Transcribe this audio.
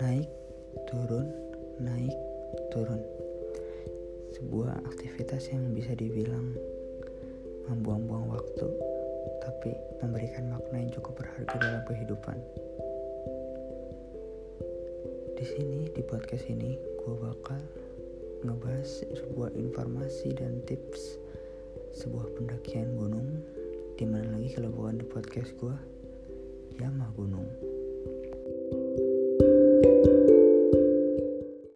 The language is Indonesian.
naik, turun, naik, turun. Sebuah aktivitas yang bisa dibilang membuang-buang waktu, tapi memberikan makna yang cukup berharga dalam kehidupan. Di sini, di podcast ini, gue bakal ngebahas sebuah informasi dan tips sebuah pendakian gunung. Di mana lagi kalau bukan di podcast gue, Yamah Gunung.